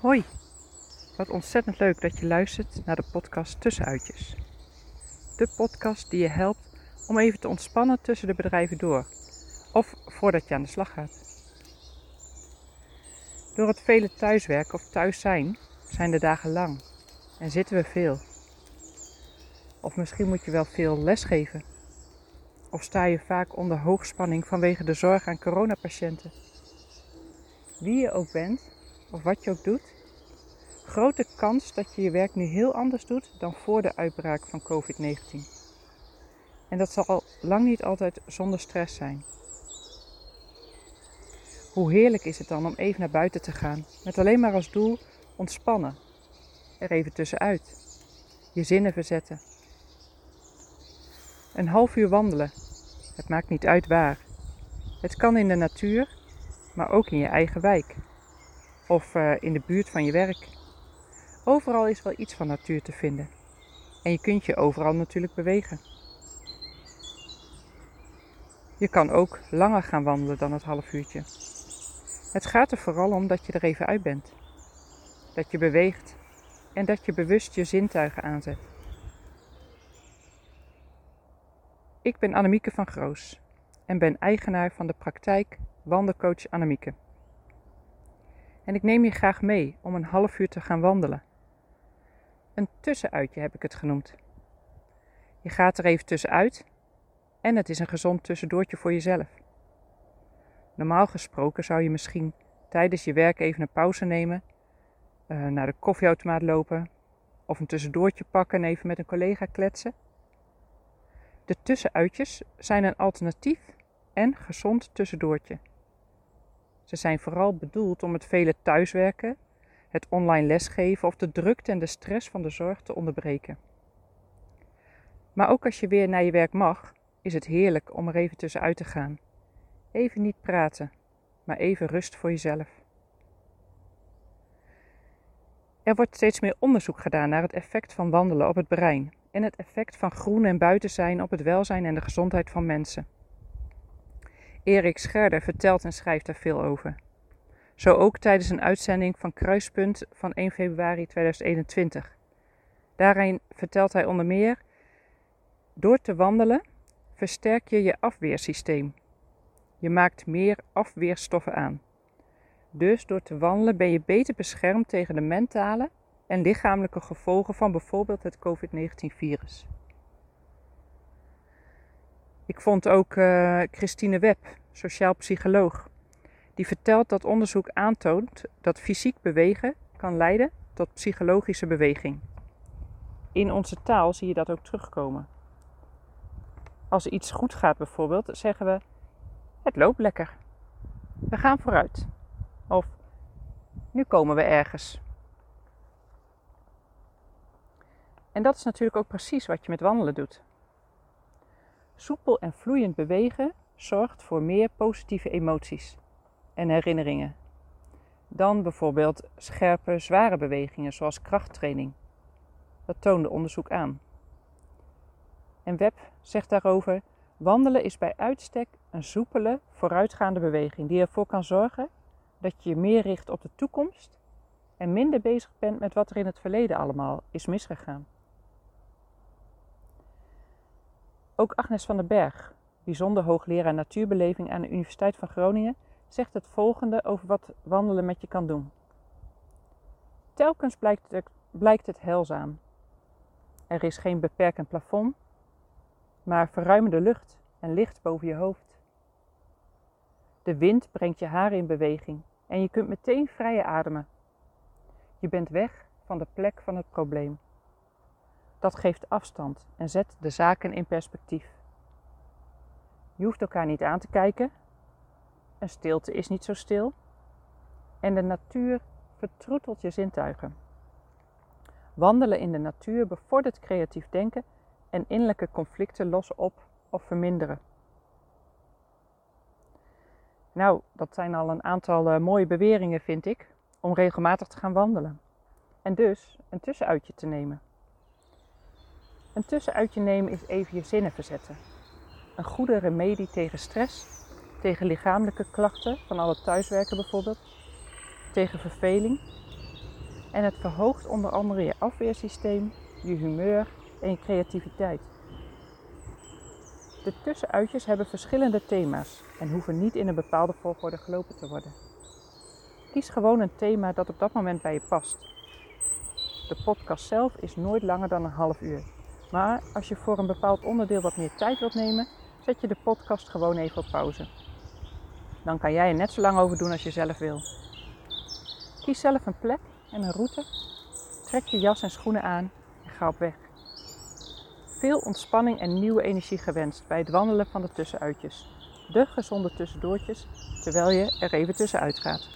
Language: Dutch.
Hoi, wat ontzettend leuk dat je luistert naar de podcast Tussenuitjes. De podcast die je helpt om even te ontspannen tussen de bedrijven door of voordat je aan de slag gaat. Door het vele thuiswerken of thuis zijn zijn de dagen lang en zitten we veel. Of misschien moet je wel veel lesgeven. Of sta je vaak onder hoogspanning vanwege de zorg aan coronapatiënten. Wie je ook bent of wat je ook doet, grote kans dat je je werk nu heel anders doet dan voor de uitbraak van COVID-19. En dat zal al lang niet altijd zonder stress zijn. Hoe heerlijk is het dan om even naar buiten te gaan, met alleen maar als doel ontspannen, er even tussenuit, je zinnen verzetten. Een half uur wandelen, het maakt niet uit waar. Het kan in de natuur, maar ook in je eigen wijk of uh, in de buurt van je werk. Overal is wel iets van natuur te vinden. En je kunt je overal natuurlijk bewegen. Je kan ook langer gaan wandelen dan het half uurtje. Het gaat er vooral om dat je er even uit bent. Dat je beweegt en dat je bewust je zintuigen aanzet. Ik ben Annemieke van Groos en ben eigenaar van de praktijk Wandelcoach Annemieke. En ik neem je graag mee om een half uur te gaan wandelen. Een tussenuitje heb ik het genoemd. Je gaat er even tussenuit en het is een gezond tussendoortje voor jezelf. Normaal gesproken zou je misschien tijdens je werk even een pauze nemen, uh, naar de koffieautomaat lopen of een tussendoortje pakken en even met een collega kletsen. De tussenuitjes zijn een alternatief en gezond tussendoortje. Ze zijn vooral bedoeld om het vele thuiswerken, het online lesgeven of de drukte en de stress van de zorg te onderbreken. Maar ook als je weer naar je werk mag, is het heerlijk om er even tussenuit te gaan. Even niet praten, maar even rust voor jezelf. Er wordt steeds meer onderzoek gedaan naar het effect van wandelen op het brein en het effect van groen en buiten zijn op het welzijn en de gezondheid van mensen. Erik Scherder vertelt en schrijft er veel over. Zo ook tijdens een uitzending van Kruispunt van 1 februari 2021. Daarin vertelt hij onder meer: Door te wandelen versterk je je afweersysteem. Je maakt meer afweerstoffen aan. Dus door te wandelen ben je beter beschermd tegen de mentale en lichamelijke gevolgen van bijvoorbeeld het COVID-19-virus. Ik vond ook uh, Christine Webb, sociaal psycholoog, die vertelt dat onderzoek aantoont dat fysiek bewegen kan leiden tot psychologische beweging. In onze taal zie je dat ook terugkomen. Als iets goed gaat bijvoorbeeld, zeggen we: Het loopt lekker. We gaan vooruit. Of nu komen we ergens. En dat is natuurlijk ook precies wat je met wandelen doet. Soepel en vloeiend bewegen zorgt voor meer positieve emoties en herinneringen dan bijvoorbeeld scherpe, zware bewegingen zoals krachttraining. Dat toonde onderzoek aan. En Webb zegt daarover: wandelen is bij uitstek een soepele, vooruitgaande beweging die ervoor kan zorgen dat je je meer richt op de toekomst en minder bezig bent met wat er in het verleden allemaal is misgegaan. Ook Agnes van den Berg, bijzonder hoogleraar natuurbeleving aan de Universiteit van Groningen, zegt het volgende over wat wandelen met je kan doen. Telkens blijkt het, blijkt het heilzaam. Er is geen beperkend plafond, maar verruimende lucht en licht boven je hoofd. De wind brengt je haren in beweging en je kunt meteen vrije ademen. Je bent weg van de plek van het probleem. Dat geeft afstand en zet de zaken in perspectief. Je hoeft elkaar niet aan te kijken. Een stilte is niet zo stil. En de natuur vertroetelt je zintuigen. Wandelen in de natuur bevordert creatief denken en innerlijke conflicten lossen op of verminderen. Nou, dat zijn al een aantal uh, mooie beweringen, vind ik, om regelmatig te gaan wandelen. En dus een tussenuitje te nemen. Een tussenuitje nemen is even je zinnen verzetten. Een goede remedie tegen stress, tegen lichamelijke klachten van al het thuiswerken bijvoorbeeld, tegen verveling En het verhoogt onder andere je afweersysteem, je humeur en je creativiteit. De tussenuitjes hebben verschillende thema's en hoeven niet in een bepaalde volgorde gelopen te worden. Kies gewoon een thema dat op dat moment bij je past. De podcast zelf is nooit langer dan een half uur. Maar als je voor een bepaald onderdeel wat meer tijd wilt nemen, zet je de podcast gewoon even op pauze. Dan kan jij er net zo lang over doen als je zelf wil. Kies zelf een plek en een route. Trek je jas en schoenen aan en ga op weg. Veel ontspanning en nieuwe energie gewenst bij het wandelen van de tussenuitjes. De gezonde tussendoortjes, terwijl je er even tussenuit gaat.